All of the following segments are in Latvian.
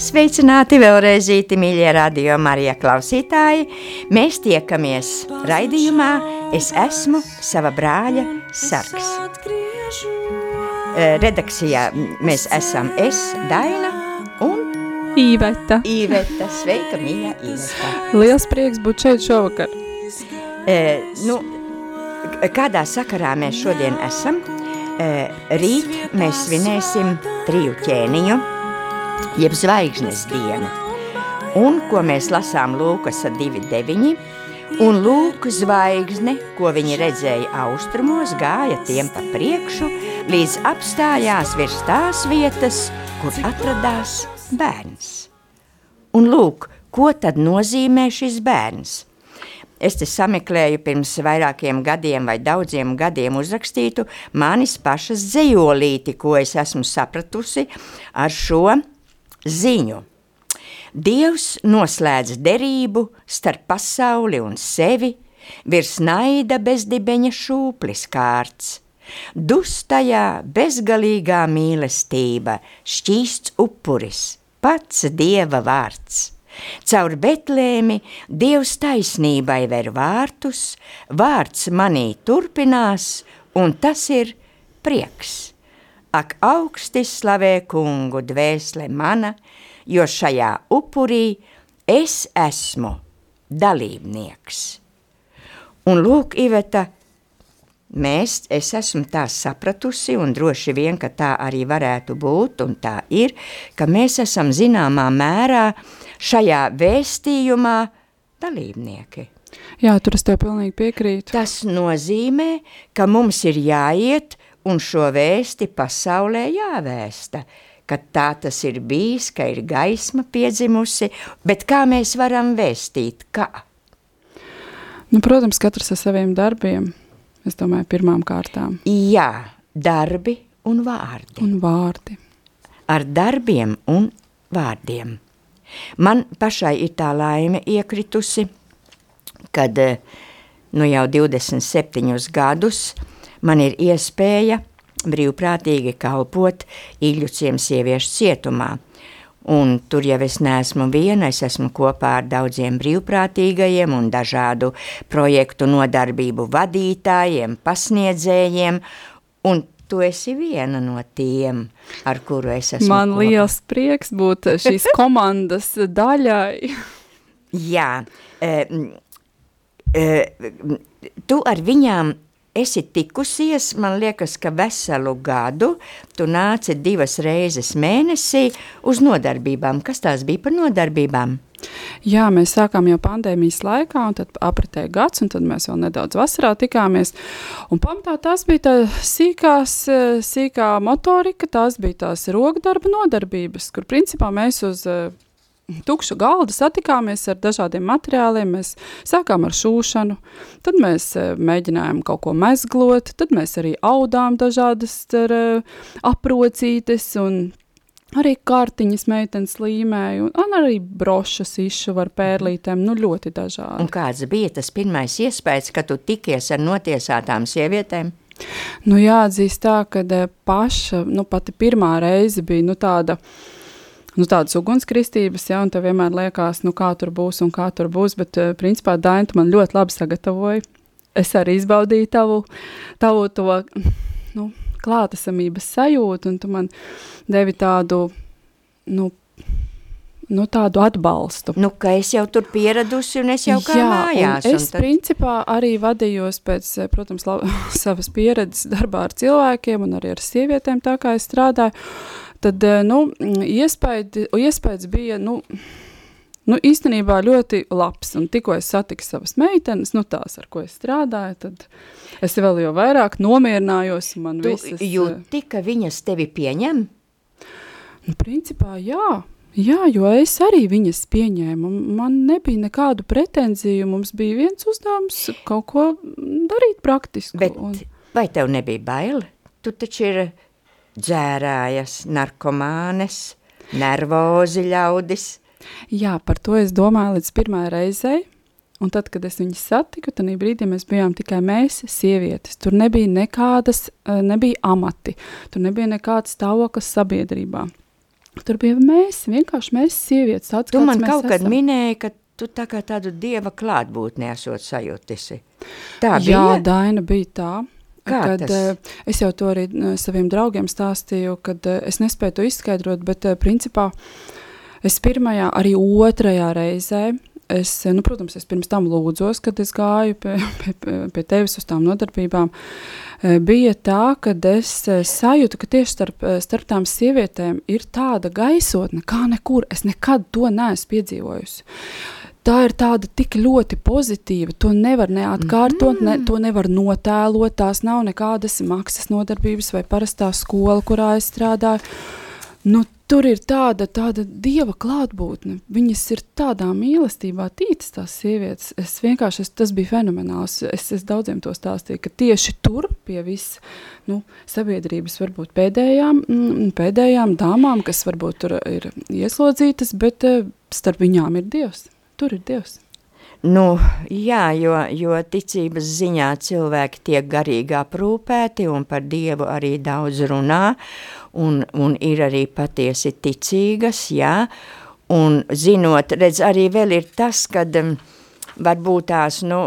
Sveicināti vēlreiz, mīļie radio Marija klausītāji! Mēs tiekamies raidījumā Es esmu sava brāļa sargs. Redakcijā mēs esam es, Daina un Īveta. Īveta. Sveika, mīļa Īveta. Liels prieks būt šeit šovakar. E, nu, kādā sakarā mēs šodien esam? E, rīt mēs svinēsim triju ķēniņu, jeb zvaigznes dienu. Un, ko mēs lasām Lūkasa 2.9, un lūk zvaigzne, ko viņi redzēja austrumos, gāja tiem pa priekšu, līdz apstājās virs tās vietas, kur atradās bērns. Un lūk, ko tad nozīmē šis bērns? Es te sameklēju pirms vairākiem gadiem vai daudziem gadiem uzrakstītu manis pašas dzējolīti, ko es esmu sapratusi ar šo ziņu. Dievs noslēdz derību starp pasauli un sevi, virs naida bezdibeņa šūplis kārts. Dustajā bezgalīgā mīlestība, šķīsts upuris, pats Dieva vārds. Caur Betlēmi Dievs taisnībai ver vārtus, vārds manī turpinās, un tas ir prieks. Ak augsti slavē kungu dvēsle mana, jo šajā upurī es esmu dalībnieks. Un lūk, Iveta, mēs, es esmu tā sapratusi, un droši vien, ka tā arī varētu būt, un tā ir, ka mēs esam zināmā mērā šajā vēstījumā dalībnieki. Jā, tur es tev pilnīgi piekrītu. Tas nozīmē, ka mums ir jāiet un šo vēsti pasaulē jāvēsta, ka tā tas ir bijis, ka ir gaisma piedzimusi, bet kā mēs varam vēstīt, kā? Nu, protams, katrs ar saviem darbiem, es domāju, pirmām kārtām. Jā, darbi un vārdi. Un vārdi. Ar darbiem un vārdiem. Man pašai ir tā laime iekritusi, kad nu jau 27 gadus man ir iespēja brīvprātīgi kalpot Iļuciem sieviešu cietumā. Un tur jau es neesmu viena, es esmu kopā ar daudziem brīvprātīgajiem un dažādu projektu nodarbību vadītājiem, pasniedzējiem, un tu esi viena no tiem, ar kuru es esmu Man kopā. liels prieks būt šīs komandas daļai. Jā, e, e, tu ar viņām esi tikusies, man liekas, ka veselu gadu tu nāci divas reizes mēnesī uz nodarbībām. Kas tās bija par nodarbībām? Jā, mēs sākām jau pandēmijas laikā, un tad apritēja gads, un tad mēs vēl nedaudz vasarā tikāmies. Un pamatā tās bija tā sīkās, sīkā motorika, tās bija tās rokdarba nodarbības, kur principā mēs uz tukšu galdu satikāmies ar dažādiem materiāliem. Mēs sākām ar šūšanu, tad mēs mēģinājām kaut ko mezglot, tad mēs arī audām dažādas ar, aprocītes un arī kārtiņas meitenes līmēja, un arī brošas izšu ar pērlītēm, nu ļoti dažādi. Un kāds bija tas pirmais iespējas, kad tu tikies ar notiesātām sievietēm? Nu jāatzīst tā, ka paša, nu pati pirmā reize bija, nu tāda, nu, tādas ugunskristības, ja, un tev vienmēr liekas, nu, kā tur būs un kā tur būs, bet, principā, Dainta man ļoti labi sagatavoja. Es arī izbaudīju tavu, tavu to, nu, klātesamības sajūtu, un tu man devi tādu, nu, nu, tādu atbalstu. Nu, ka es jau tur pieradusi un es jau kā Jā, mājās. es tad... principā arī vadījos pēc, protams, la, savas pieredzes darbā ar cilvēkiem un arī ar sievietēm, tā kā es strādāju, tad, nu, iespēja, iespējas bija, nu, nu, īstenībā ļoti labs, un tikko es satiku savas meitenes, nu, tās, ar ko es strādāju, tad es vēl jau vairāk nomierinājos, man Tu visas... jūti, ka viņas tevi pieņem? Nu, principā, jā. Jā, jo es arī viņas pieņēmu. Man nebija nekādu pretenziju. Mums bija viens uzdevums kaut ko darīt praktisku. Bet un... vai tev nebija bail? Tu taču ir dzērājas, narkomānes, nervozi ļaudis. Jā, par to es domāju līdz pirmā reizei. Un tad, kad es viņus satiku, tad brīdī mēs bijām tikai mēs, sievietes. Tur nebija nekādas, nebija amati, tur nebija nekāds stāvoklis sabiedrībā. Tur bija mēs, vienkārši mēs, sievietes. Tāds, tu man kaut kad esam. minēji, ka tu tā kā tādu dieva klātbūtni esot sajūtisi. Tā Jā, bija? Daina bija tā. Kā kad, tas? eh, Es jau to arī eh, saviem draugiem stāstīju, kad eh, es nespēju to izskaidrot, bet principā es pirmajā, arī otrajā reizē, es, nu, protams, es pirms tam lūdzos, kad es gāju pie, pie, pie, tevis uz tām nodarbībām, bija tā, ka es sajūtu, ka tieši starp, starp tām sievietēm ir tāda gaisotne, kā nekur. Es nekad to neesmu piedzīvojusi. Tā ir tāda tik ļoti pozitīva. To nevar neatkārtot, ne, to nevar notēlot. Tās nav nekādas maksas nodarbības vai parastā skola, kurā es strādāju. Nu, tur ir tāda, tāda dieva klātbūtne. Viņas ir tādā mīlestībā, tītas tās sievietes. Es vienkārši, es, tas bija fenomenāls. Es, es daudziem to stāstīju, ka tieši tur pie visas nu, sabiedrības, varbūt pēdējām, mm, pēdējām dāmām, kas varbūt tur ir ieslodzītas, bet eh, starp viņām ir Dievs. Tur ir Dievs. Nu, jā, jo, jo ticības ziņā cilvēki tiek garīgi aprūpēti un par Dievu arī daudz runā un, un ir arī patiesi ticīgas, jā, un zinot, redz, arī vēl ir tas, kad varbūt tās, nu,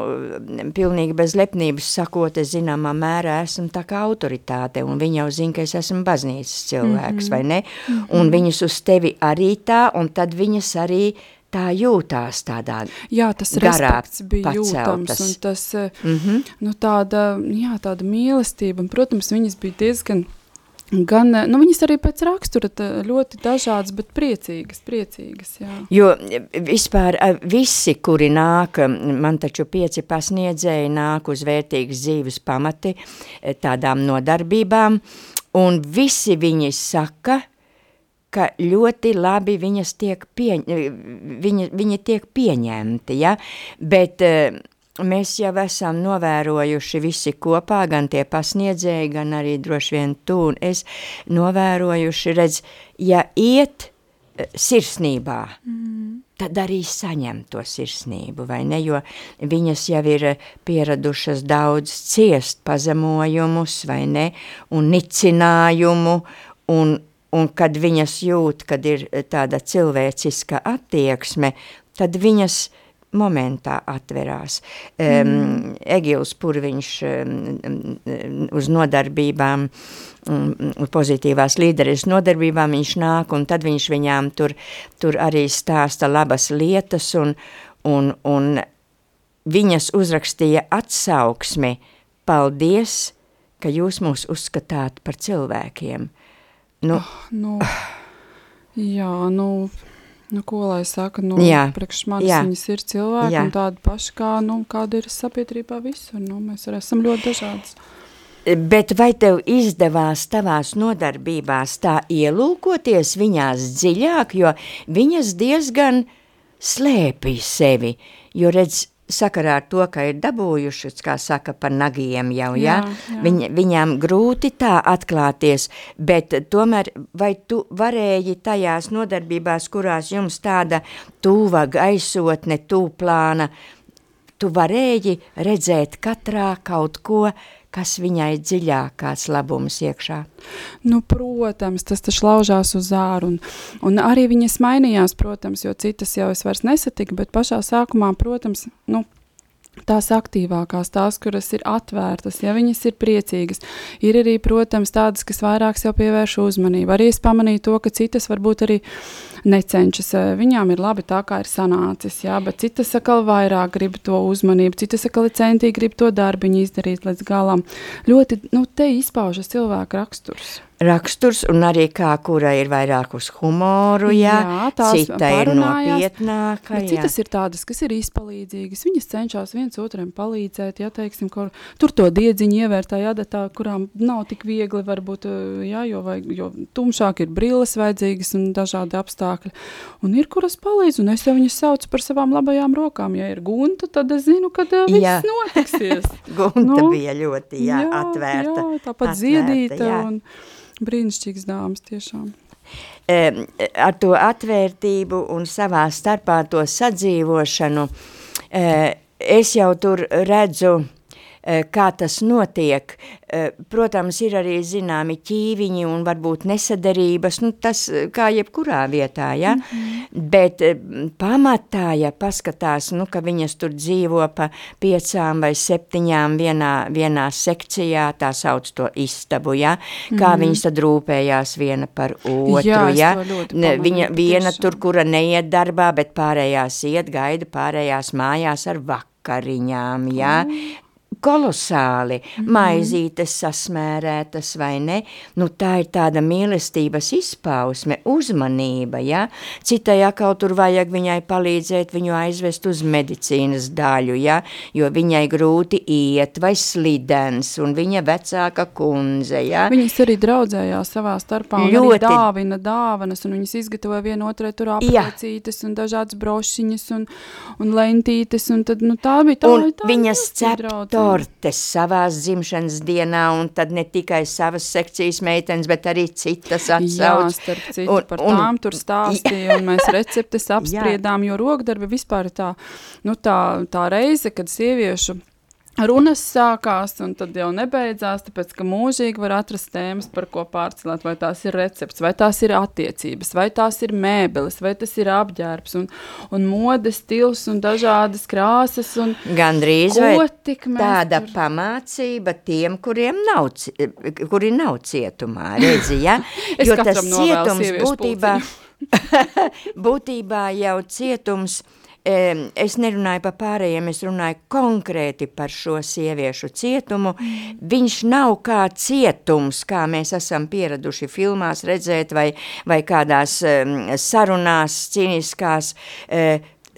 pilnīgi bez lepnības sakot, es zināmā mērā esmu tā kā autoritāte, un viņi jau zina, ka es esmu baznīcas cilvēks, mm -hmm. vai ne? Mm -hmm. Un viņas uz tevi arī tā, un tad viņas arī tā jūtās tādā Jā, tas garā bija jūtams, paceltas. un tas, eh, Mm -hmm. nu, tāda, jā, tāda mīlestība, un, protams, viņas bija diezgan, gan, eh, nu, viņas arī pēc rakstura ļoti dažādas, bet priecīgas, priecīgas, jā. Jo vispār a, visi, kuri nāk, man taču pieci pasniedzēji nāk uz vērtīgas dzīves pamati tādām nodarbībām, un visi viņi saka, ka ļoti labi viņas tiek pieņ, viņa, viņi tiek pieņemti, ja? bet e, mēs jau esam novērojuši visi kopā, gan tie pasniedzēji, gan arī droši vien tu un es novērojuši, redz, ja iet e, sirsnībā, mm. tad arī saņem to sirsnību, vai ne, jo viņas jau ir e, pieradušas daudz ciest pazemojumus, vai ne, un nicinājumu, un, un kad viņas jūt, kad ir e, tāda cilvēciska attieksme, tad viņas momentā atverās. Um, mm. Egils Purviņš um, uz nodarbībām, um, pozitīvās līderes nodarbībām viņš nāk, un tad viņš viņām tur, tur arī stāsta labas lietas, un, un, un viņas uzrakstīja atsauksmi, paldies, ka jūs mūs uzskatāt par cilvēkiem. Nu, Nu, jā, nu, nu, ko lai saka, nu, Jā, priekš manis jā. viņas ir cilvēki, Jā. un tādi paši, kā, nu, kāda ir sabiedrībā visur, nu, mēs arī esam ļoti dažādas. Bet vai tev izdevās tavās nodarbībās tā ielūkoties viņās dziļāk, jo viņas diezgan slēpj sevi, jo redz, sakarā ar to, ka ir dabūjušas, kā saka, par nagiem jau, ja? Jā, jā. Viņ, viņām grūti tā atklāties, bet tomēr vai tu varēji tajās nodarbībās, kurās jums tāda tuva gaisotne, tūplāna, tu varēji redzēt katrā kaut ko, kas viņai dziļāk kāds labums iekšā. Nu, protams, tas taču laužās uz āru, un, un arī viņas mainījās, protams, jo citas jau es vairs nesatiku, bet pašā sākumā, protams, nu, tās aktīvākās, tās, kuras ir atvērtas, ja viņas ir priecīgas. Ir arī, protams, tādas, kas vairāk sev pievērš uzmanību. Arī es pamanīju to, ka citas varbūt arī necenšas. eh, Viņām ir labi tā, kā ir sanācis, jā, bet citas atkal vairāk grib to uzmanību, citas atkal centīgi grib to darbiņu izdarīt līdz galam. Ļoti, nu, te izpaužas cilvēka raksturs. Raksturs un arī kā, kura ir vairāk uz humoru, jā, Jā, tās cita ir nopietnāka, Bet jā. citas ir tādas, kas ir izpalīdzīgas. Viņas cenšas viens otram palīdzēt, ja teiksim, kur, tur to diedziņu ievērtā jādatā, kurām nav tik viegli, varbūt, eh, jā, jo, vai, jo tumšāk ir brilles vajadzīgas un dažādi apstākļi. Un ir, kuras palīdz, un es jau viņus saucu par savām labajām rokām. Ja ir gunta, tad es zinu, ka uh, Jā. viss notiksies. Gunta Nu, bija ļoti, jā, atvērta. Jā, tāpat atvērta, ziedīta jā. un brīnišķīgs dāmas tiešām. Ar to atvērtību un savā starpā to sadzīvošanu, eh, es jau tur redzu kā tas notiek. Protams, ir arī zināmi ķīviņi un varbūt nesaderības, nu tas kā jebkurā vietā, ja? Mm -hmm. bet pamatā, ja paskatās, nu, ka viņas tur dzīvo pa piecām vai septiņām vienā, vienā sekcijā, tā sauc to istabu, ja? kā mm -hmm. viņas tad rūpējās viena par otru, Jā, ja? Viņa viena tiešām. tur, kura neiet darbā, bet pārējās iet, gaida pārējās mājās ar vakariņām, ja? Mm kolosāli, mm maizītes sasmērētas vai ne, nu tā ir tāda mīlestības izpausme, uzmanība, ja, citai atkal tur vajag viņai palīdzēt viņu aizvest uz medicīnas daļu, ja, jo viņai grūti iet vai slidens, un viņa vecāka kundze, ja. Viņas arī draudzējās savā starpā, un Ļoti... arī dāvina dāvanas, un viņas izgatavoja vienotrai tur aprecītes, un dažādas brošiņas, un, un lentītes, un tad, nu tā bija tā, un tā, viņas cep tortes savās dzimšanas dienā, un tad ne tikai savas sekcijas meitenes, bet arī citas atsauc. Jā, starp citu, un, par un, tām tur stāstīja, un mēs receptes apspriedām, jā. jo rokdarbi vispār ir tā, nu tā, tā reize, kad sieviešu runas sākās, un tad jau nebeidzās, tāpēc, ka mūžīgi var atrast tēmas, par ko pārcelāt, vai tās ir recepts, vai tās ir attiecības, vai tās ir mēbeles, vai tas ir apģērbs, un, un modes stils, un dažādas krāsas, un Gandrīz vai tāda tur... pamācība tiem, kuriem nav, kuri nav cietumā, redzi, ja? jo tas cietums būtībā, būtībā jau cietums, es nerunāju par pārējiem, es runāju konkrēti par šo sieviešu cietumu. Viņš nav kā cietums, kā mēs esam pieraduši filmās redzēt vai, vai kādās sarunās cīniskās,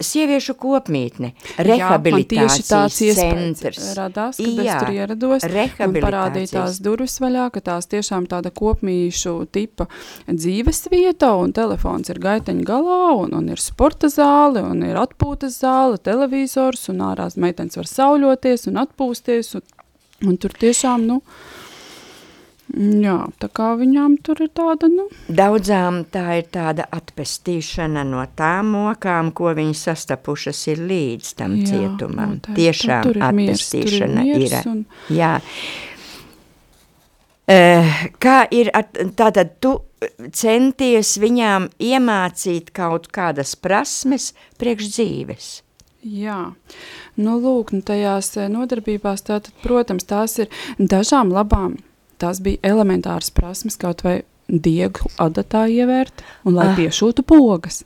sieviešu kopmītne, rehabilitācijas Jā, centrs. radās, kad Jā, es tur ierados un parādīja tās durvis vaļā, ka tās tiešām tāda kopmīšu tipa dzīves vieta un telefons ir gaiteņa galā un, un ir sporta zāle un ir atpūtas zāle, televizors un ārās meitenes var sauļoties un atpūsties un, un tur tiešām, nu, Jā, tā kā viņām tur ir tāda, nu... Daudzām tā ir tāda atpestīšana no tām mokām, ko viņi sastapušas ir līdz tam jā, cietumam. Tā, Tiešām ir atpestīšana miers, ir. ir. Un... Jā. Uh, kā ir, tātad tu centies viņām iemācīt kaut kādas prasmes priekš dzīves? Jā, nu lūk, nu tajās eh, nodarbībās tātad, protams, tās ir dažām labām tās bija elementāras prasmes, kaut vai diegu adatā ievērt un lai ah. piešūtu pogas.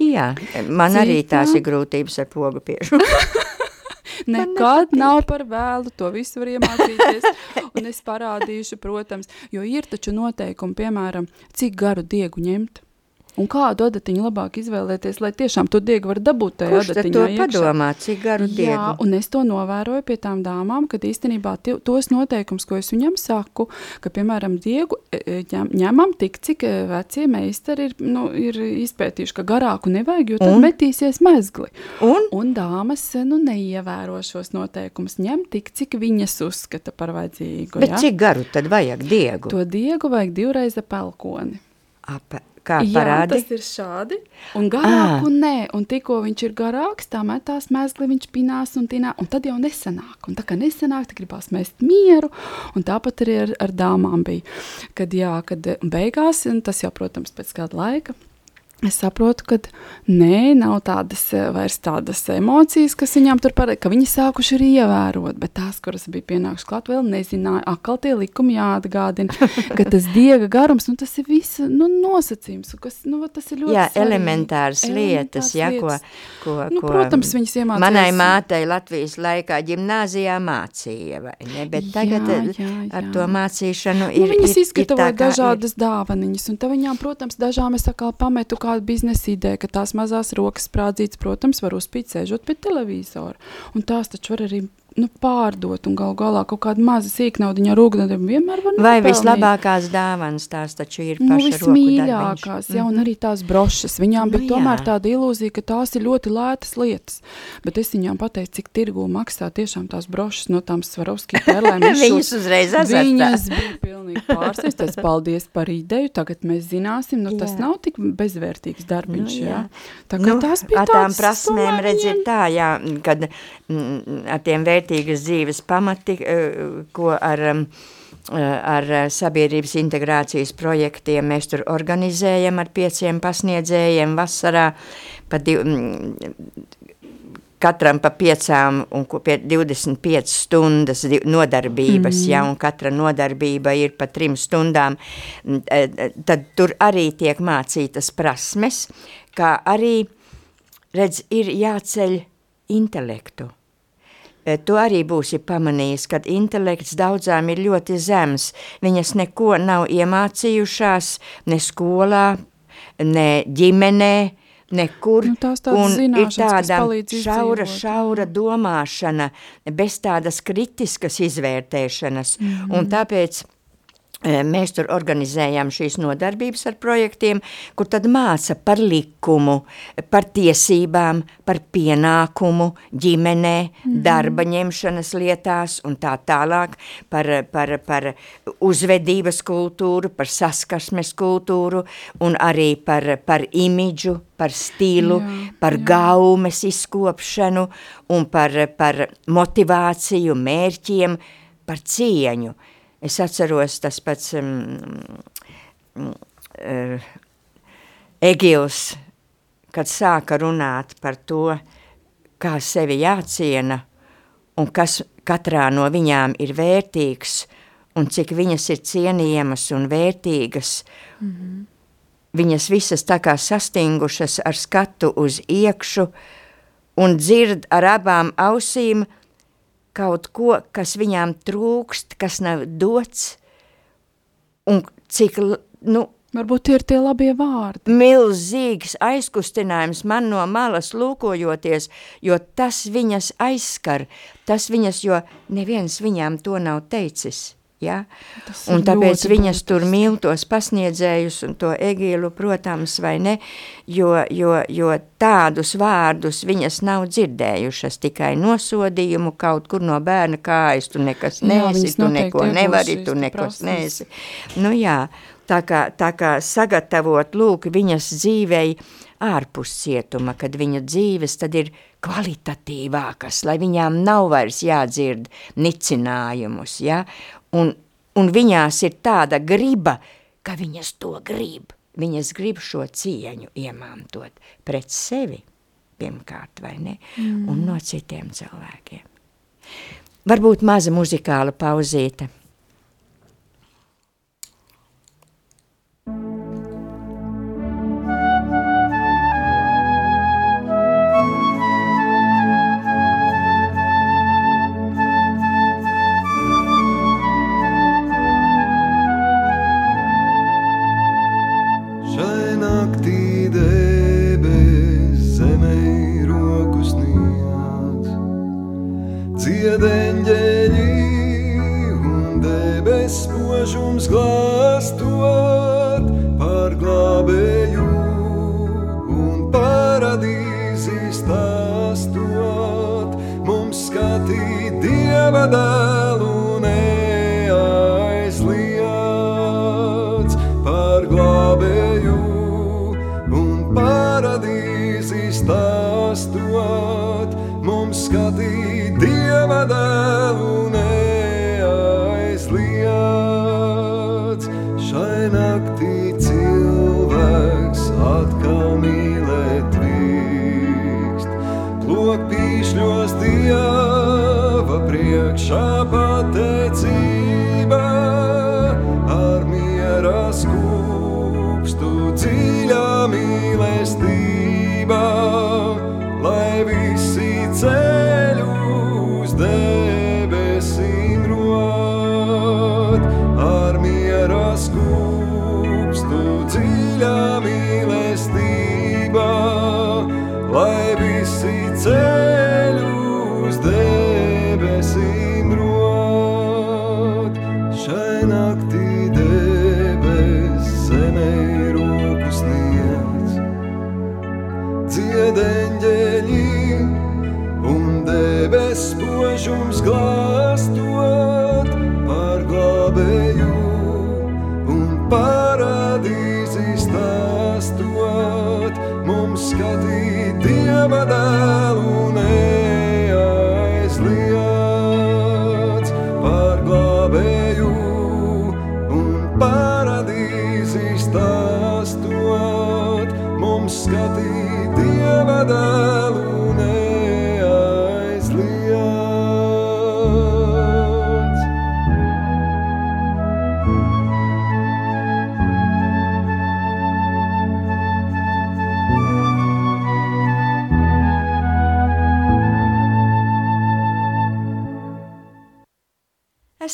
Jā, man Cita. arī tās ir grūtības ar pogu piešūtu. Nekad nav par vēlu, to visu var iemācīties, un es parādīšu, protams, jo ir taču noteikumi, piemēram, cik garu diegu ņemt, Un kādu adatiņu labāk izvēlēties, lai tiešām to diegu var dabūt tajā adatiņā to iekšā? padomā, cik garu Jā, diegu? Jā, un es to novēroju pie tām dāmām, kad īstenībā tie, tos noteikums, ko es viņam saku, ka, piemēram, diegu e, e, ņem, ņemam tik, cik e, vecie meistari ir, nu, ir izpētījuši, ka garāku nevajag, jo tad un? metīsies mezgli. Un? Un dāmas, nu, neievēro šos noteikumus, ņem tik, cik viņas uzskata par vajadzīgu. Bet ja? cik garu tad vajag diegu? To diegu vajag divreiz pelkoni. Apa, Kā parādi? Jā, tas ir šādi. Un garāk, un nē, un tikko viņš ir garāks, tā metās mēsli, viņš pinās un tinā, un tad jau nesanāk. Un tā kā nesanāk, tad gribās mest mieru, un tāpat arī ar, ar dāmām bija. Kad, jā, kad beigās, un tas jau, protams, pēc kāda laika, Es saprotu, ka nē, nav tādas eh, vairs tādas emocijas, kas viņām tur parādās, ka viņi sākuši arī ievērot, bet tās, kuras bija pienākušas klāt, vēl nezināja, akal tie likumi jāatgādina, ka tas diega garums, nu tas ir viss nu, nosacījums, kas, nu tas ir ļoti Jā, svarīgi. elementāras lietas, jā, ko, ko, nu, ko protams, viņas iemācījās. Manai mātei Latvijas laikā ģimnāzijā mācīja, vai ne, bet tagad jā, jā, jā. ar to mācīšanu nu, ir, nu, viņas izgatavoja dažādas ir. dāvaniņas, un tā viņām, protams, dažām es atkal pametu, kā kāda biznesa ideja, ka tās mazās rokas sprādzītas, protams, var uzspīt sēžot pie televizora. Un tās taču var arī nu, pārdot un gal galā kaut kādu mazu sīknaudiņu ar ūgnadiem vienmēr var Vai nopelnīt. vislabākās dāvanas tās taču ir nu, paša nu, vismīļākās, jā, un mhm. arī tās brošas. Viņām nu, bija tomēr jā. tāda ilūzija, ka tās ir ļoti lētas lietas. Bet es viņām pateicu, cik tirgu maksā tiešām tās brošas no tām Svarovskī pērlēm. Viņas uzreiz azartā. Viņas bija pilnīgi pārsteigtas. Paldies par ideju. Tagad mēs zināsim, nu tas jā. nav tik bezvērtīgs darbiņš, nu, jā. jā. Tā kā nu, tās bija tām prasmēm redz ir tā, jā, kad mm, ar tiem vērtīgas dzīves pamati, ko ar, ar sabiedrības integrācijas projektiem mēs tur organizējam ar pieciem pasniedzējiem vasarā, pa div, katram pa piecām un pie 25 stundas nodarbības, mm. ja, un katra nodarbība ir pa trim stundām, e, e, tad tur arī tiek mācītas prasmes, kā arī, redz, ir jāceļ intelektu. E, tu arī būsi pamanījis, ka intelekts daudzām ir ļoti zems. Viņas neko nav iemācījušās ne skolā, ne ģimenē, nekur, nu, un ir tāda šaura, šaura domāšana, bez tādas kritiskas izvērtēšanas, mm -hmm. un tāpēc Mēs tur organizējam šīs nodarbības ar projektiem, kur tad māca par likumu, par tiesībām, par pienākumu ģimenē, mm -hmm. darba ņemšanas lietās un tā tālāk, par, par, par uzvedības kultūru, par saskarsmes kultūru un arī par, par imidžu, par stilu, jā, par jā. gaumes izkopšanu un par, par motivāciju, mērķiem, par cieņu. Es atceros tas pats um, uh, Egils, kad sāka runāt par to, kā sevi jāciena un kas katrā no viņām ir vērtīgs un cik viņas ir cienījamas un vērtīgas. Mm -hmm. Viņas visas tā kā sastingušas ar skatu uz iekšu un dzird ar abām ausīm – kaut ko, kas viņām trūkst, kas nav dots, un cik, nu, Varbūt tie ir tie labie vārdi. Milzīgs aizkustinājums man no malas lūkojoties, jo tas viņas aizskar, tas viņas, jo neviens viņām to nav teicis. Ja? Un tāpēc viņas tur mīl tos pasniedzējus un to egīlu, protams, vai ne, jo, jo, jo tādus vārdus viņas nav dzirdējušas, tikai nosodījumu kaut kur no bērna kājas, tu nekas neesi, jā, tu neko nevari, tu nekas neesi. Nu jā, tā kā, tā kā sagatavot, lūk, viņas dzīvei ārpus cietuma, kad viņa dzīves tad ir kvalitatīvākas, lai viņām nav vairs jādzird nicinājumus, ja? Un, un viņās ir tāda griba, ka viņas to grib. Viņas grib šo cieņu iemantot pret sevi, pirmkārt, vai ne, mm. un no citiem cilvēkiem. Varbūt maza muzikāla pauzīte. Skatīt dieva dēlu neaizliet.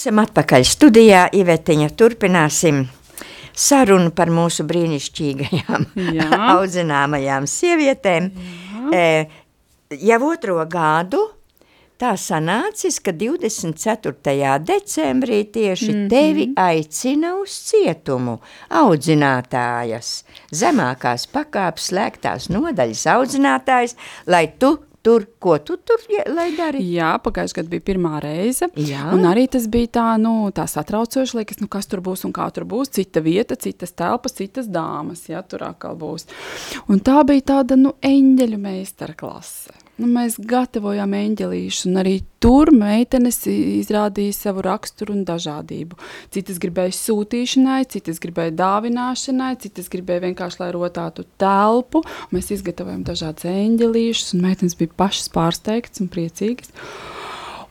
Esam atpakaļ studijā, Ivetiņa, turpināsim sarunu par mūsu brīnišķīgajām Jā. audzināmajām sievietēm. E, jau otro gadu tā sanācis, ka 24. decembrī tieši mm -hmm. tevi aicina uz cietumu audzinātājas, zemākās pakāpes slēgtās nodaļas audzinātājas, lai tu tur, ko tu tur, dari? Jā, pagājušajā gadā bija pirmā reize. Jā. Un arī tas bija tā, nu, tā satraucoši, liekas, nu, kas tur būs un kā tur būs. Cita vieta, citas telpas, citas dāmas, ja tur atkal būs. Un tā bija tāda, nu, eņģeļu meistara klase. Nu, mēs gatavojām eņģelīšus, un arī tur meitenes izrādīja savu raksturu un dažādību. Citas gribēja sūtīšanai, citas gribēja dāvināšanai, citas gribēja vienkārši, lai rotātu telpu. Mēs izgatavojam dažādas eņģelīšus, un meitenes bija pašas pārsteigtas un priecīgas.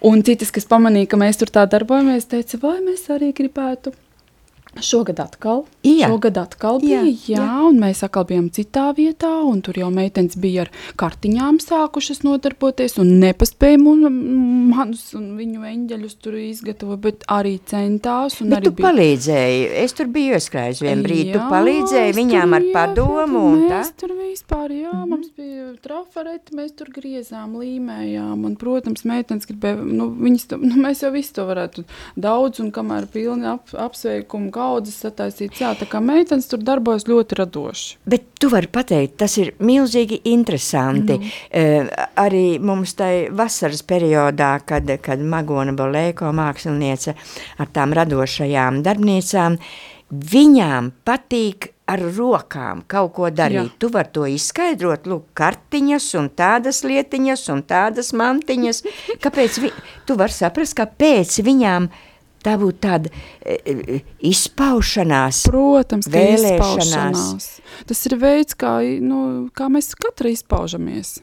Un citas, kas pamanīja, ka mēs tur tā darbojamies, teica, vai mēs arī gribētu. Šogad atkal, Jā. šogad atkal Jā, bija, jā, jā, un mēs atkal bijām citā vietā, un tur jau meitenes bija ar kartiņām sākušas nodarboties, un nepaspēja manus un viņu eņģeļus tur izgatavot, bet arī centās, un Bet arī tu palīdzēji, es tur biju ieskrājis vienu brīdi, tu Jā, palīdzēji es viņām ar ievedu, padomu un tā? Mēs tur vispār, jā, mm -hmm. mums bija trafareti, mēs tur griezām, līmējām, un, protams, meitenes gribēja, nu, viņas, to, nu, mēs jau visu to varētu daudz, un kamēr pilni ap, apsveikumu kaudzes sataisīts, jā, tā kā meitenes tur darbojas ļoti radoši. Bet tu vari pateikt, tas ir milzīgi interesanti. Mm. Uh, arī mums tai vasaras periodā, kad, kad Magona Bolēko māksliniece ar tām radošajām darbnīcām, viņām patīk ar rokām kaut ko darīt. Jā. Tu vari to izskaidrot, lūk, kartiņas un tādas lietiņas un tādas mantiņas. Kāpēc vi, tu vari saprast, kāpēc viņām tā būtu tāda e, e, izpaušanās? Protams, Vēlēšanās. izpaušanās. Tas ir veids, kā, nu, kā mēs katra izpaužamies.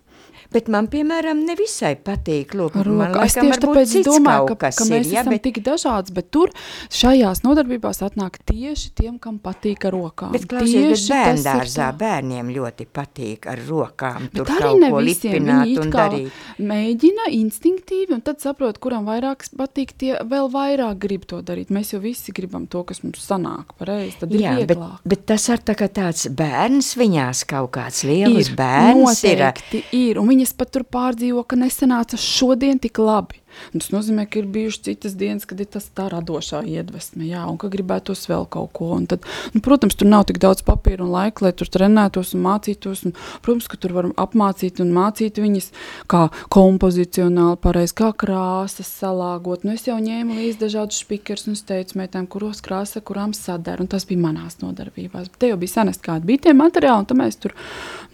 Bet man, piemēram, nevisai patīk. Lūk, Ar man. Es tieši tāpēc domāju, ka, ka mēs ir, ja, esam bet, tik dažādi, bet tur šajās nodarbībās atnāk tieši tiem, kam patīk ar rokām. bet klausies, bet ir bērndārzā tā. bērniem ļoti patīk ar rokām tur Bet arī kaut ne ko visiem. Viņi un it kā darīt. mēģina instinktīvi, un tad saprot, kuram vairāk patīk, tie vēl vairāk grib to darīt. Mēs jau visi gribam to, kas mums sanāk pareizi, tad ir Jā, bet, vieglāk. bet tas ir tā kā tāds bērns viņās kaut kāds liels bērns ir. noteikti ir, un viņas pat tur pārdzīvo, ka nesenāca šodien tik labi. Un tas nozīmē, ka ir bijušas citas dienas, kad ir tas tā radošā iedvesma, jā, un ka gribētos vēl kaut ko. Un tad, nu, protams, tur nav tik daudz papīra un laika, lai tur trenētos un mācītos. Un, protams, ka tur var apmācīt un mācīt viņas, kā kompozicionāli pareizi, kā krāsas salāgot. Nu, es jau ņēmu līdzi dažādus spīkerus un es teicu meitām, kuros krāsa, kurām sadara, un tas bija manās nodarbībās. Bet te jau bija senest kādi bija tie materiāli, un tad mēs tur,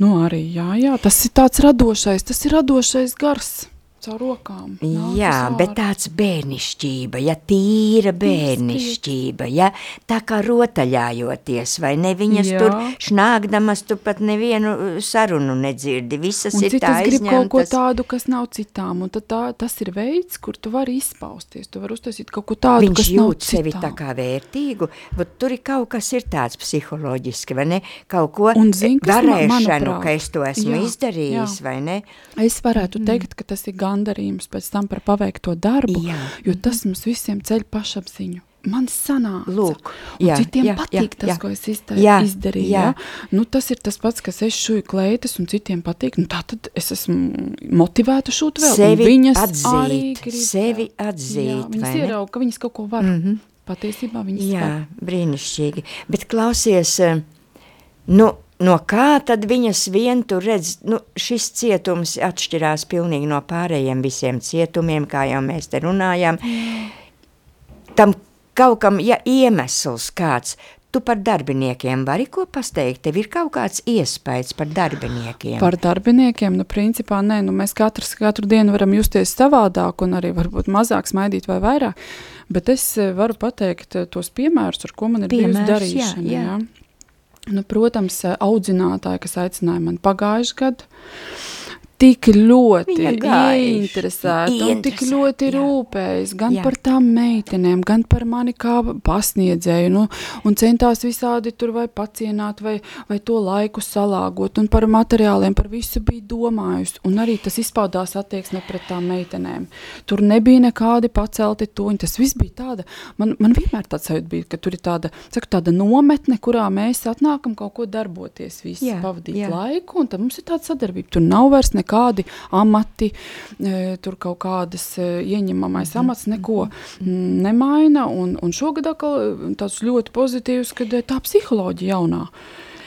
nu, arī, jā, jā, tas ir tāds radošais, tas ir radošais gars. Caur rokām. Jā, bet tāds bērnišķība, ja tīra bērnišķība, ja tā kā rotaļājoties, vai ne viņas Jā. tur šnāgdamas, tu pat nevienu uh, sarunu nedzirdi, visas Un ir tā citas grib kaut ko aizņemtas. tādu, kas nav citām. Un tad tā, tas ir veids, kur tu vari izpausties. Tu vari uztaisīt kaut ko tādu, Viņš kas nav jūt sevi citām. tā kā vērtīgu, bet tur ir kaut kas ir tāds psiholoģiski, vai ne? Kaut ko Un ma- varēšanu, manuprāt, ka es to esmu jā, izdarījis, jā. vai ne? Es varētu teikt, ka tas ir gandarījums pēc tam par paveikto darbu, Jā. jo tas mums visiem ceļ pašapziņu. Man sanāca, Lūk, jā, citiem jā, patīk jā, tas, jā. ko es izta, Jā, izdarīju. jā. Ja? Nu, tas ir tas pats, kas es šuju kleitas, un citiem patīk. Nu, tā tad es esmu motivēta šūt vēl. Sevi viņas atzīt, arī grib sevi atzīt, Jā, viņas ierauga, ka viņas kaut ko var. Mm -hmm. Patiesībā viņas Jā, var. brīnišķīgi. Bet klausies, eh, nu, no kā tad viņas vien tur redz, nu, šis cietums atšķirās pilnīgi no pārējiem visiem cietumiem, kā jau mēs te runājam. Tam kaut kam, ja iemesls kāds, tu par darbiniekiem vari ko pasteigt, tev ir kaut kāds iespējas par darbiniekiem. Par darbiniekiem, nu, principā, nē, nu, mēs katrs, katru dienu varam justies savādāk, un arī varbūt mazāk smaidīt vai vairāk. Bet es varu pateikt tos piemērus, ar ko man ir bijusi Piemērus, jā, darīšana. jā. Jā. Nu, protams, audzinātāji, kas aicināja man pagājušajā gadā, tik ļoti Viņa gaiši, interesēta un tik ļoti jā. rūpējas gan Jā. par tām meitenēm, gan par mani kā pasniedzēju, nu, un centās visādi tur vai pacienāt, vai, vai to laiku salāgot, un par materiāliem, par visu bija domājusi, un arī tas izpaudās attieksme pret tām meitenēm. Tur nebija nekādi pacelti toņi, tas viss bija tāda, man, man vienmēr tāds sajūta bija, ka tur ir tāda, saku, tāda nometne, kurā mēs atnākam kaut ko darboties, visi Jā, pavadīt jā. laiku, un tad mums ir tāda sadarbība. Tur nav vairs nekādi amati, e, tur kaut kādas e, ieņemamais Mhm. amats, neko mm, nemaina. Un, un šogad atkal e, tāds ļoti pozitīvs, kad tā psiholoģija jaunā.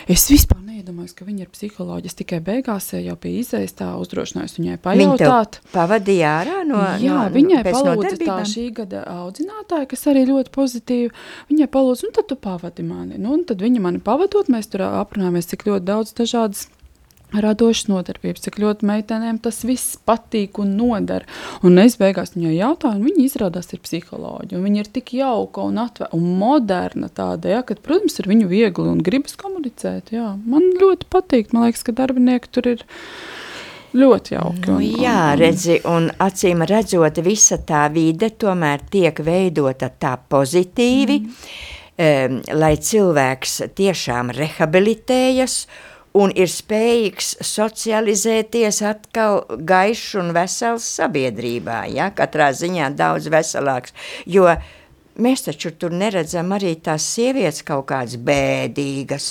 Es vispār neiedomājos, ka viņa ir psiholoģija. Es tikai beigās jau pie izējas tā uzdrošinājos viņai Viņa pajautāt. pavadīja ārā no, Jā, no, viņai palūdza tā šī gada audzinātāja, kas arī ļoti pozitīvi. Viņai palūdza, nu tad tu pavadi mani. Nu, un tad viņa mani pavadot, mēs tur aprunājamies, cik ļoti daudz dažādas radošas nodarbības, cik ļoti meitenēm tas viss patīk un nodara. Un es beigās viņai jautāju, un viņa izrādās ir psiholoģija. un Viņa ir tik jauka un atvērta un moderna tāda, ja, ka, protams, ir viņu viegli un gribas komunicēt. Jā. Man ļoti patīk, man liekas, ka darbinieki tur ir ļoti jauki. Nu, un- jā, un- redzi, un acīm redzot, visa tā vide tomēr tiek veidota tā pozitīvi, mm. um, lai cilvēks tiešām rehabilitējas un ir spējīgs socializēties atkal gaišs un vesels sabiedrībā, ja? katrā ziņā daudz veselāks, jo Mēs taču tur neredzam arī tās sievietes kaut kādas bēdīgas.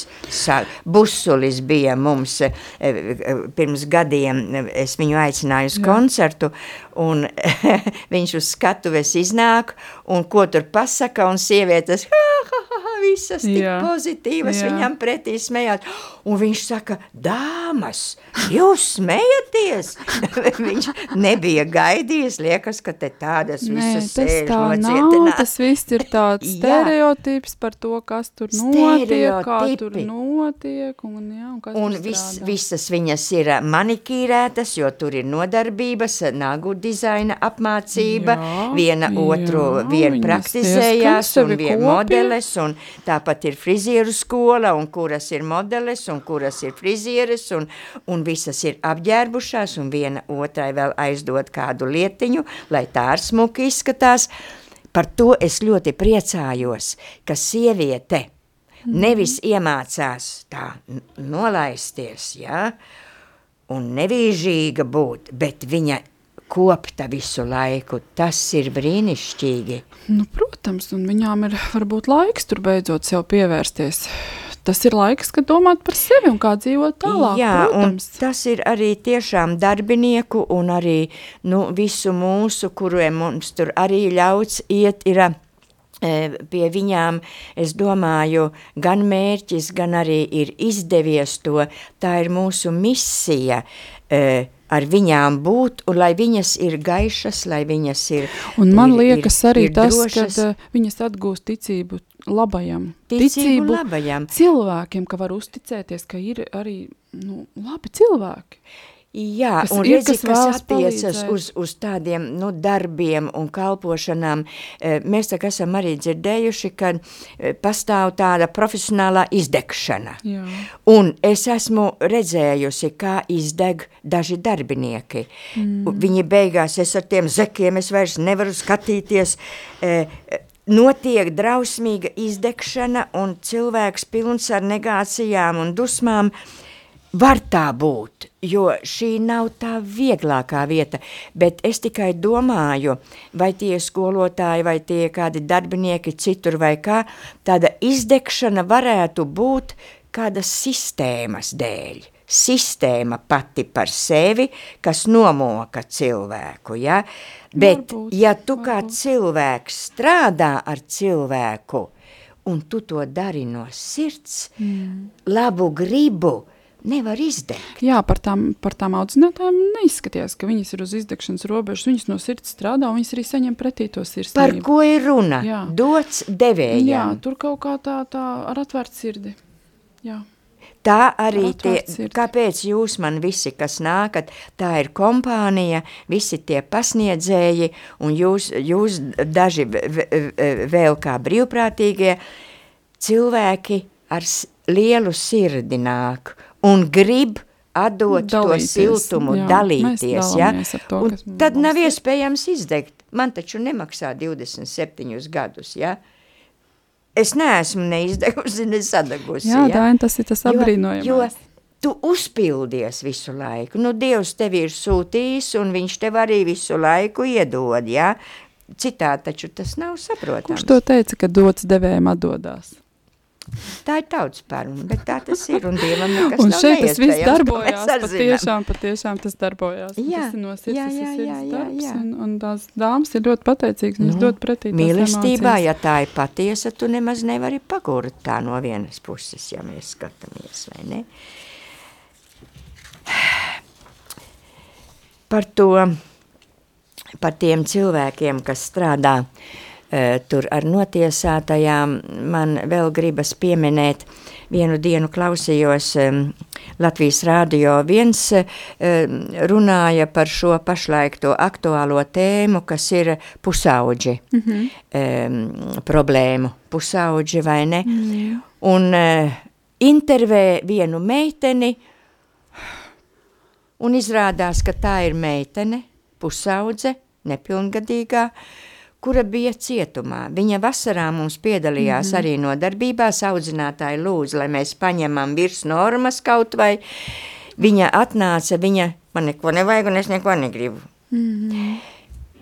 Busulis bija mums e, e, pirms gadiem, e, es viņu aicināju uz Jā. koncertu, un viņš uz skatuves iznāk, un ko tur pasaka, un sievietes, ha, ha, visas tik Jā. pozitīvas Jā. viņam pretī smējās. Un viņš saka, dāmas, jūs smejaties? viņš nebija gaidījis, liekas, ka te tādas Nē, visas tas sēž tā nav. nocietinās. Tas viss ir tāds stereotips par to, kas tur notiek, kā tur notiek. Un, jā, un, Un vis, visas viņas ir ā, manikīrētas, jo tur ir nodarbības, nagu dizaina apmācība, Jā, viena otru jā, vien viņas praktizējās, un kopja. modeles, un tāpat ir frizieru skola, un kuras ir modeles, un kuras ir frizieres, un, un visas ir apģērbušās, un viena otrai vēl aizdod kādu lietiņu, lai tā ar smuki izskatās. Par to es ļoti priecājos, ka sieviete nevis iemācās tā nolaisties, ja, un nevīžīga būt, bet viņa kopta visu laiku. Tas ir brīnišķīgi. Nu, protams, un viņām ir varbūt laiks tur beidzot sev pievērsties. Tas ir laiks, kad domāt par sevi un kā dzīvot tālāk. Jā, protams. un tas ir arī tiešām darbinieku un arī nu, visu mūsu, kuriem mums tur arī ļauts iet, ir e, pie viņām, es domāju, gan mērķis, gan arī ir izdevies to, tā ir mūsu misija, e, ar viņām būt, un lai viņas ir gaišas, lai viņas ir Un man ir, liekas ir, arī ir tas, ka viņas atgūst ticību labajam. Ticību labajam. cilvēkiem, ka var uzticēties, ka ir arī nu, labi cilvēki. Jā, Kas un ir, redzi, kas kas attiecas uz, uz tādiem nu, darbiem un kalpošanām, eh, mēs tā kā esam arī dzirdējuši, ka eh, pastāv tāda profesionālā izdegšana. Jā. Un es esmu redzējusi, kā izdeg daži darbinieki. Mm. Viņi beigās, es ar tiem zekiem, es vairs nevaru skatīties, e, notiek drausmīga izdegšana un cilvēks pilns ar negācijām un dusmām. Var tā būt, jo šī nav tā vieglākā vieta, bet es tikai domāju, vai tie skolotāji, vai tie kādi darbinieki citur vai kā, tāda izdegšana varētu būt kādas sistēmas dēļ. Sistēma pati par sevi, kas nomoka cilvēku, ja? Bet, Varbūt, ja tu kā varbūt. cilvēks strādā ar cilvēku, un tu to dari no sirds, mm. labu gribu, nevar izdegt. Jā, par tām, par tām audzinātājām neizskatījās, ka viņas ir uz izdegšanas robežas. Viņas no sirds strādā un viņas arī saņem pretī to Par sirsnību. ko ir runa? Jā. Dots Jā, devējām. tur kaut kā tā, tā ar atvērtu sirdi. Jā. Tā arī Ar tie, kāpēc jūs man visi, kas nākat, tā ir kompānija, visi tie pasniedzēji, un jūs, jūs daži vēl kā brīvprātīgie cilvēki ar lielu sirdi nāk un grib atdot to Dalīties, siltumu, jā, dalīties. Ja? to, Un tad nav ir. iespējams izdegt. Man taču nemaksā 27 gadus. Ja? Es neesmu neizdegusi, ne sadagusi. Jā, ja? Daina, tas ir tas apbrīnojamais. Jo, jo tu uzpildies visu laiku. Nu, Dievs tevi ir sūtījis, un viņš tev arī visu laiku iedod. Ja? Citādi taču tas nav saprotams. Kurš to teica, ka dots devējiem atdodās? Tā ir tautas paruna, bet tā tas ir, un Dievam Un šeit tas viss darbojās, patiešām, patiešām tas darbojās. Jā, tas ir no sirds, jā, jā, jā, jā, jā. Un, un tās dāmas ir ļoti pateicīgas, viņas Nu, dod pretī Mīlestībā, ja tā ir patiesa, tu nemaz nevari pagurt tā no vienas puses, ja mēs skatāmies, vai ne? Par to, par tiem cilvēkiem, kas strādā uh, tur ar notiesātajām, man vēl gribas pieminēt, vienu dienu klausījos Latvijas rādio viens um, runāja par šo pašlaik to aktuālo tēmu, kas ir pusauģi mm -hmm. problēmu, pusauģi vai ne, mm. un uh, intervē vienu meiteni, un izrādās, ka tā ir meitene, pusaudze, nepilngadīgā, kura bija cietumā. Viņa vasarā mums piedalījās mm -hmm. arī nodarbībās, audzinātāji lūdzu, lai mēs paņemam virs normas kaut vai. Viņa atnāca, viņa, man neko nevajag un es neko negribu. Mm -hmm.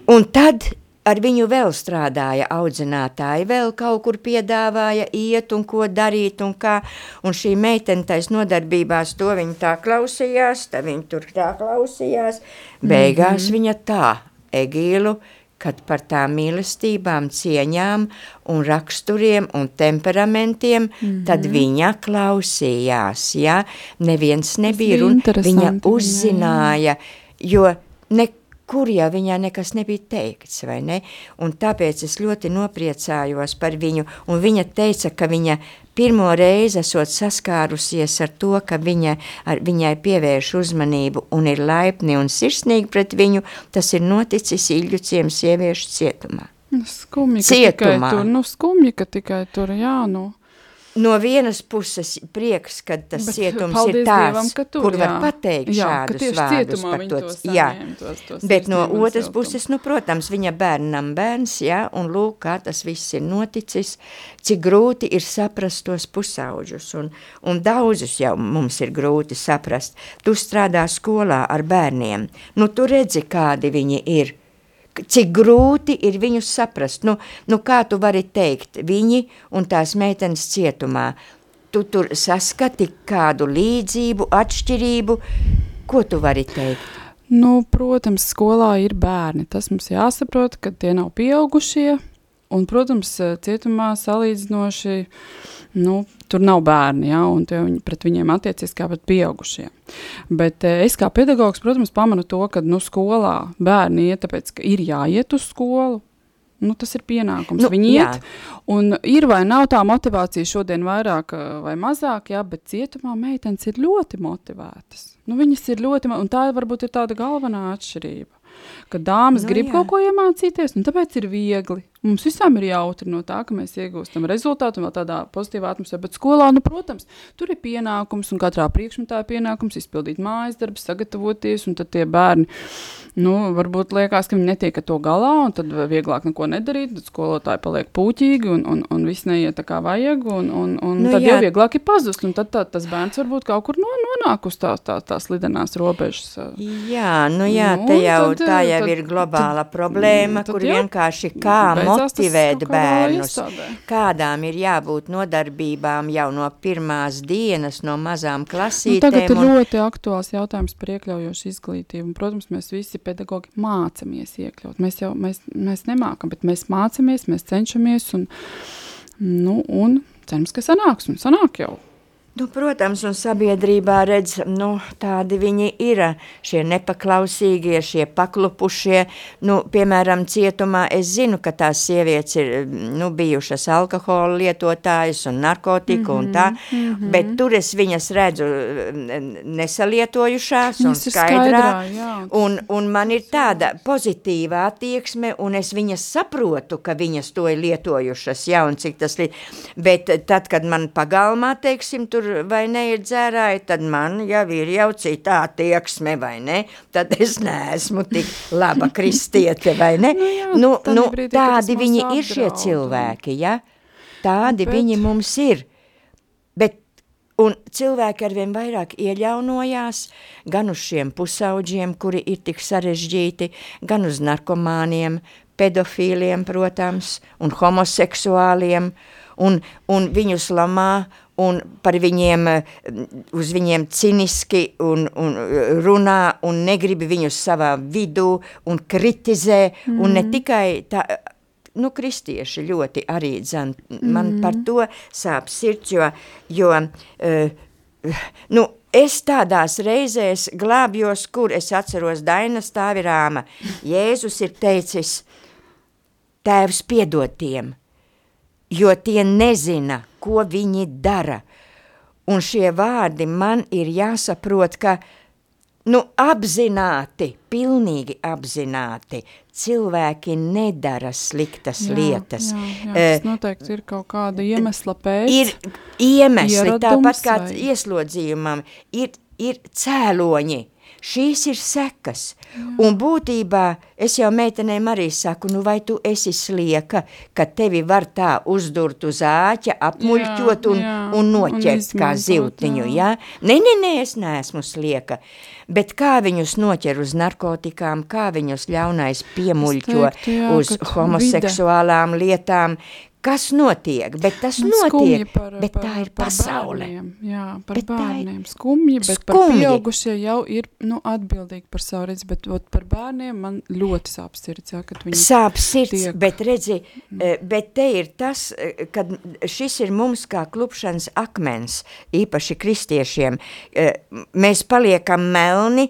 Un tad ar viņu vēl strādāja audzinātāji, vēl kaut kur piedāvāja iet un ko darīt un kā, un šī meitene tais nodarbībās to viņa tā klausījās, tā viņa tur tā klausījās, beigās mm -hmm. viņa tā, Egīlu, kad par tām mīlestībām, cieņām un raksturiem un temperamentiem, mm -hmm. tad viņa klausījās, ja, neviens nebija, bija un viņa viņai, jā. uzzināja, jo nekur jau viņai nekas nebija teikts, vai ne? Un tāpēc es ļoti nopriecājos par viņu, un viņa teica, ka viņa pirmo reizi esot saskārusies ar to, ka viņa, ar, viņai pievērš uzmanību un ir laipni un sirsnīgi pret viņu, tas ir noticis Ilģu ciems sieviešu cietumā. Nu, Skumji, ka tikai Cietumā. tur, nu skumji, ka tikai tur, jā, nu. No vienas puses prieks, ka tas Bet cietums ir tāds, Dievam, tur, kur jā. var pateikt Jā, šādus vārdus par to. jā. tos- tos Bet no otras siltumu. puses, nu, protams, viņa bērnam bērns, jā, un lūk, kā tas viss ir noticis, cik grūti ir saprast tos pusauģus, un, un daudzus jau mums ir grūti saprast. Tu strādā skolā ar bērniem, nu, tu redzi, kādi viņi ir, cik grūti ir viņus saprast. Nu, nu kā tu vari teikt, viņi un tās meitenes cietumā, tu tur saskati kādu līdzību, atšķirību, ko tu vari teikt? Nu, protams, skolā ir bērni. Tas mums jāsaprot, ka tie nav pieaugušie. Un, protams, cietumā salīdzinoši nu, tur nav bērni, ja, un viņi, pret viņiem attiecies kā pret pieaugušiem. Bet eh, es kā pedagogs, protams, pamanu to, ka nu, skolā bērni iet, tāpēc, ka ir jāiet uz skolu. Nu, tas ir pienākums. Nu, Viņi iet, un ir vai nav tā motivācija šodien vairāk eh, vai mazāk, jā, bet cietumā meitenes ir ļoti motivētas. Nu, viņas ir ļoti, un tā varbūt ir tāda galvenā atšķirība. Ka dāmas Nu, grib jā. kaut ko iemācīties, un tāpēc ir viegli. Mums visām ir jautri no tā, ka mēs iegūstam rezultātu un vēl tādā pozitīvā atmosfērā. Bet skolā, nu, protams, tur ir pienākums, un katrā priekšmetā ir pienākums izpildīt mājas darbus, sagatavoties, un tad tie bērni, nu, varbūt liekas, ka viņi netiek ar to galā, un tad vieglāk neko nedarīt, tad skolotāji paliek pūķīgi, un, un, un viss neiet tā kā vajag, un, un, un Nu, tad jā. jau vieglāk ir pazust, tad tā, tas bērns varbūt kaut kur no, nonāk uz tās, tās, tās lidenās robežas. Jā, nu jā, Nu, te jau, tad, tā jau tad- ir globāla problēma, tad kur jā. vienkārši kā tas motivēt bērnus, kādām ir jābūt nodarbībām jau no pirmās dienas, no mazām Nu, klasītēm. tagad ir un- ļoti aktuāls jautājums par iekļaujošu izglītību. Un, protams, mēs visi pedagogi mācāmies iekļaut. Mēs jau mēs, mēs nemākam, bet mēs mācāmies, mēs cenšamies un, nu, un cerams, ka sanāks. Un sanāk jau. Nu, protams, un sabiedrībā redz, nu, tādi viņi ir, šie nepaklausīgie, šie paklupušie, nu, piemēram, cietumā es zinu, ka tās sievietes ir, nu, bijušas alkohola lietotājas un narkotiku mm -hmm, un tā, mm -hmm. bet tur es viņas redzu nesalietojušās un skaidrā, skaidrā un, un man ir tāda pozitīva attieksme, un es viņas saprotu, ka viņas to ir lietojušas, ja, un cik tas ir, bet tad, kad man pagalmā, teiksim, tur vai ne ir dzērāji, tad man jau ir jau citā attieksme, vai ne, tad es neesmu tik laba kristiete, vai ne, nu, jā, nu, nu brīdī, tādi viņi ir šie cilvēki, ja, tādi bet... viņi mums ir, bet Un cilvēki arvien vairāk ieļaunojās gan uz šiem pusauģiem, kuri ir tik sarežģīti, gan uz narkomāniem, pedofīliem, protams, un homoseksuāliem, un, un viņus lamā, un par viņiem, uz viņiem ciniski un, un runā, un negrib viņus savā vidū, un kritizē, mm. un ne mhm. tikai tā, nu, kristieši ļoti arī dzan, man mm. par to sāp sirds, jo, jo uh, nu, es tādās reizēs glābjos, kur es atceros Daina stāvirāma. Jēzus ir teicis, tēvs piedod tiem, jo tie nezina, ko viņi dara. Un šie vārdi man ir jāsaprot, ka nu, apzināti, pilnīgi apzināti cilvēki nedara sliktas jā, lietas. Jā, jā, tas noteikti ir kaut kāda iemesla pēc. Ir iemesli, tāpat kā vai... ieslodzījumam, ir, ir cēloņi. Šīs ir sekas, Jā. un būtībā es jau meitenēm arī saku, nu vai tu esi slieka, ka tevi var tā uzdurt uz āķa, apmuļķot un, jā, un noķert un kā ziltiņu, jā. jā? Nē, nē, nē, es neesmu slieka. Bet kā viņus noķer uz narkotikām, kā viņus ļaunais piemuļķo teiktu, jā, uz homoseksuālām vide. lietām, kas notiek, bet tas Man notiek, par, bet par, tā ir par pasaule. Bērniem, jā, par bet bērniem skumji, bet skumji. par pieaugušie jau ir nu, atbildīgi par savu redzi, bet ot, par bērniem man ļoti sāp sirds, jā, kad viņi Sāp sirds, tiek... bet redzi, mm. bet te ir tas, eh, kad šis ir mums kā klupšanas akmens, īpaši kristiešiem, eh, mēs paliekam melni,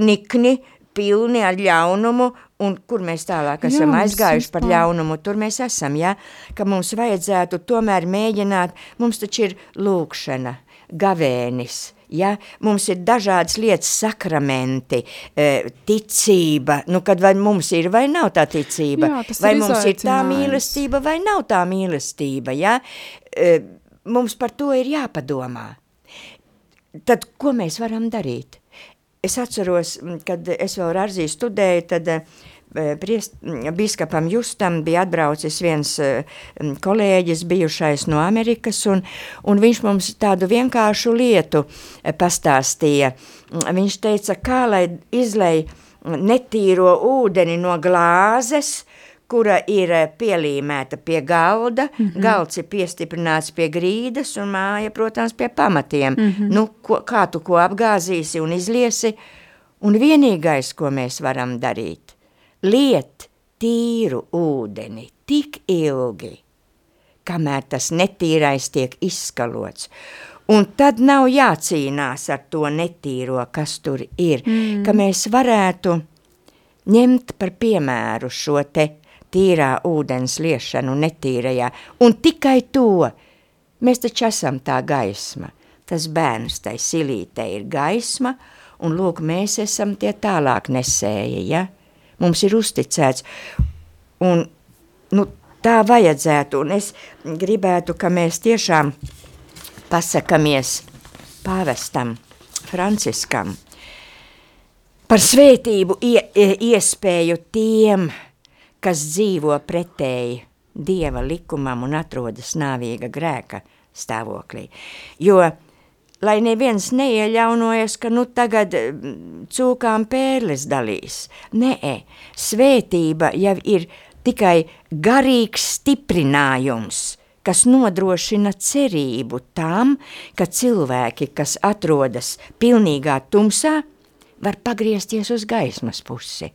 nikni, pilni ar ļaunumu, un kur mēs tālāk esam jā, aizgājuši par ļaunumu, tur mēs esam, ja, ka mums vajadzētu tomēr mēģināt, mums taču ir lūkšana, gavēnis, ja, mums ir dažādas lietas, sakramenti, e, ticība, nu, kad vai mums ir vai nav tā ticība, jā, vai ir mums ir tā mīlestība vai nav tā mīlestība, ja, e, mums par to ir jāpadomā. Tad ko mēs varam darīt? Es atceros, kad es vēl Rārzī studēju, tad uh, priest, biskapam Justam bija atbraucis viens kolēģis bijušais no Amerikas, un, un viņš mums tādu vienkāršu lietu pastāstīja. Viņš teica, kā lai izlej netīro ūdeni no glāzes, kura ir pielīmēta pie galda, mm -hmm. galds ir piestiprināts pie grīdas un māja, protams, pie pamatiem. Mm -hmm. Nu, ko, kā tu ko apgāzīsi un izliesi, un vienīgais, ko mēs varam darīt, liet tīru ūdeni tik ilgi, kamēr tas netīrais tiek izskalots. Un tad nav jācīnās ar to netīro, kas tur ir, mm. ka mēs varētu ņemt par piemēru šo te tīrā ūdens liešanu netīrajā, un tikai to mēs taču esam tā gaisma. Tas bērns tai silītei ir gaisma, un lūk, mēs esam tie tālāk nesēji, ja? Mums ir uzticēts, un nu, tā vajadzētu, un es gribētu, ka mēs tiešām pasakamies pāvestam Franciskam par svētību ie, iespēju tiem, kas dzīvo pretēji Dieva likumam un atrodas nāvīga grēka stāvoklī. Jo, lai neviens neieļaunojas, ka nu tagad mm, cūkām pērles dalīs. Nē, svētība jau ir tikai garīgs stiprinājums, kas nodrošina cerību tam, ka cilvēki, kas atrodas pilnīgā tumsā, var pagriezties uz gaismas pusi.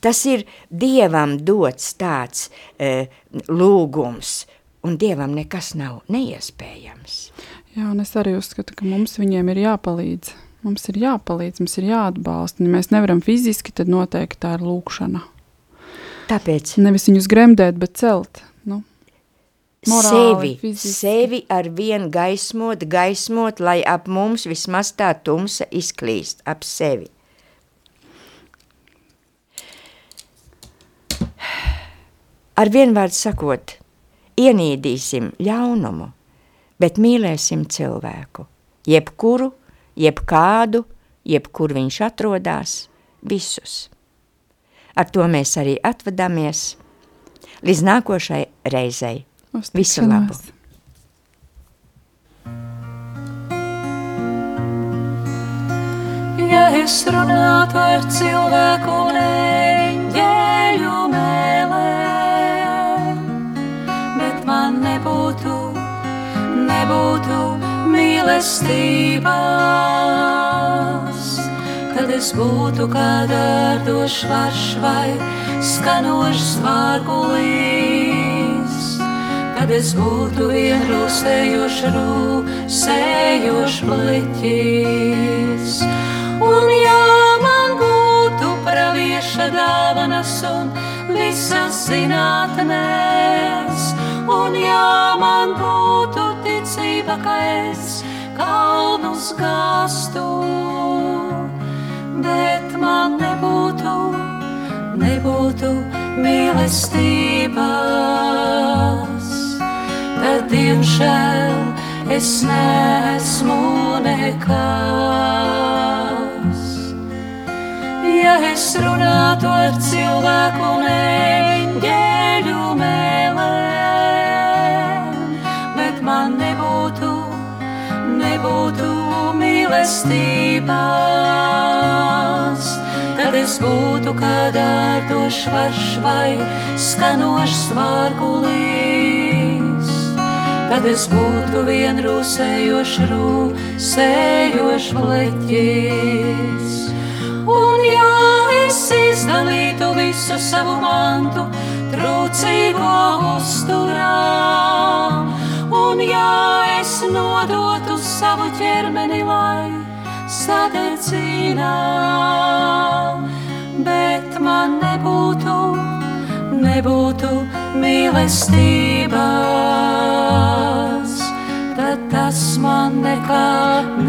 Tas ir Dievam dots tāds e, lūgums, un Dievam nekas nav neiespējams. Jā, un es arī uzskatu, ka mums viņiem ir jāpalīdz. Mums ir jāpalīdz, mums ir jāatbalsta. Ja mēs nevaram fiziski, tad noteikti tā ir lūkšana. Tāpēc Nevis viņus gremdēt, bet celt. Nu, morāli, sevi, fiziski. sevi ar vienu gaismot, gaismot, lai ap mums vismaz tā tumsa izklīst ap sevi. Ar vienvārdu sakot, ienīdīsim ļaunumu, bet mīlēsim cilvēku, jebkuru, jebkādu, jebkur viņš atrodas, visus. Ar to mēs arī atvadāmies līdz nākošai reizei. Visu labu. Ja es runātu ar cilvēku un eņģeļu nebūtu mīlestības, tad es būtu kā dārdošs varš vai skanošs vārgulīs. Tad es būtu vienrūsējošs, rūsējošs bliķis. Un ja man būtu pravieša dāvanas un visas zinātnēs, un ja man būtu ticība, ka es kalnus gāstu, bet man nebūtu, nebūtu mīlestības, tad diemžēl es neesmu nekas. Ja es runātu ar cilvēku un nebūtu mīlestības, tad es būtu kā dārdošs varš vai skanošs vārgulīs. Tad es būtu vienrūsējošs, rūsējošs bleķis. Un ja es izdalītu visu savu mantu, trūcīgo uzturā, un ja es nodotu savu ķermeni, lai sadedzina, bet man nebūtu, nebūtu mīlestības, tad tas man nekā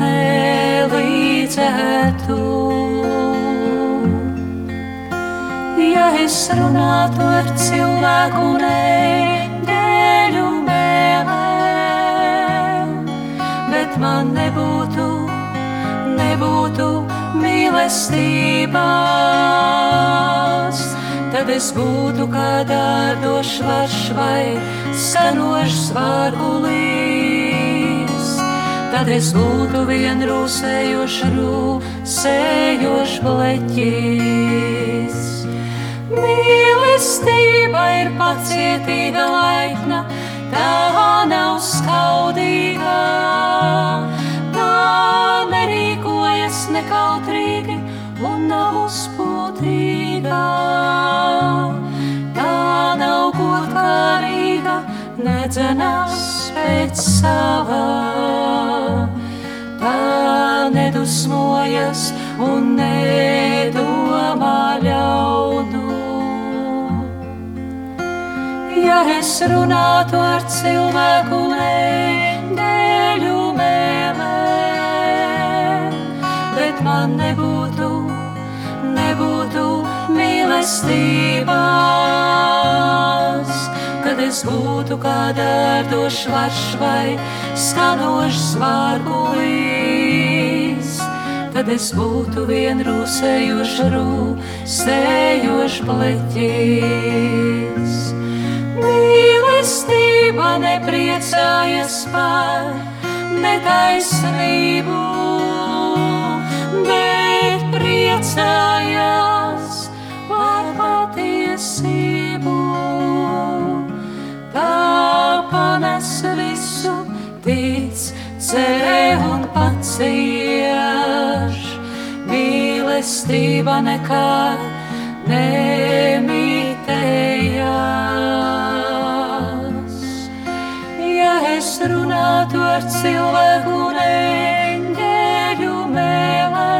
nelīdzētu. Ja es runātu ar cilvēku un mīlestības, tad es būtu kā dārdošs varš vai skanošs vārgulīs. Tad es būtu vienrūsējošs, rūsējošs bleķis. Mīlestība ir pacietīga, laipna, tā nav skaudīga. Nedzenās pēc sava. Tā nedusmojas un nedomā ļaudu. Ja es runātu ar cilvēku un eņģeļu mēlēm, bet man nebūtu, nebūtu mīlestības, kad es būtu kā dārdošs varš vai skanošs vārgulīs. Tad es būtu vienrūsējošs, rūsējošs pleķis. Mīlestība nepriecājas par netaisnību, bet priecājas tic, cerē un pacieš. Mīlestība nekad nemitējas. Ja es runātu ar cilvēku un eņģeļu mēlē,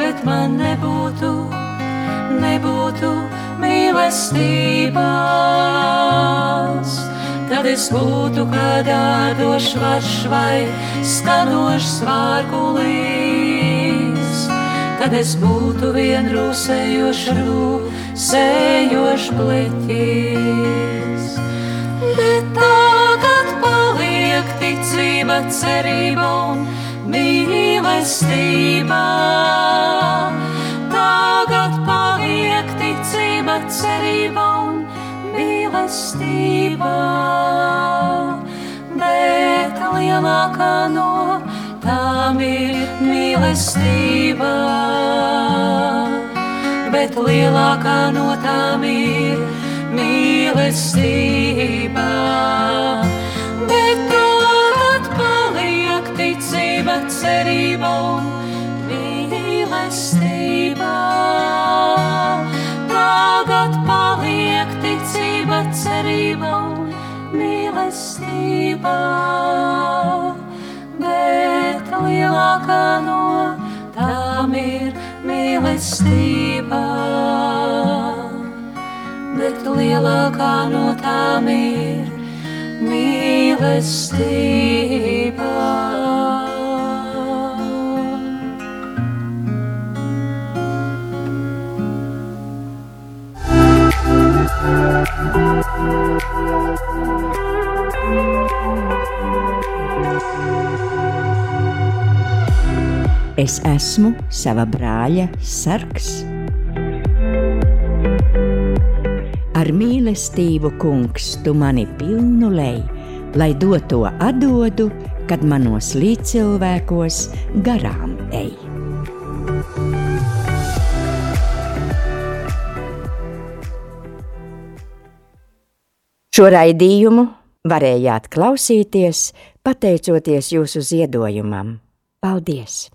bet man nebūtu, nebūtu mīlestības. Tad es būtu kā dārdošs varš vai skanošs vārkulīs. Tad es būtu vien rūsējošs bliķis. Bet tagad paliek ticība, cerība un mīlestība. Tagad paliek ticība, cerība un mīlestība. Bet lielākā no tām ir mīlestība. Bet lielākā no tām ir mīlestība. Bet tagad paliek ticība, cerība un mīlestība. Ticība, cerība un mīlestība. Bet lielākā no tām ir mīlestība. Bet lielākā no tām ir mīlestība. Es esmu sava brāļa sargs. Ar mīlestību, kungs, tu mani pilnu lej, lai doto atdodu, kad manos līdzcilvēkos garām ej. Šo raidījumu varējāt klausīties pateicoties jūsu ziedojumam. Paldies!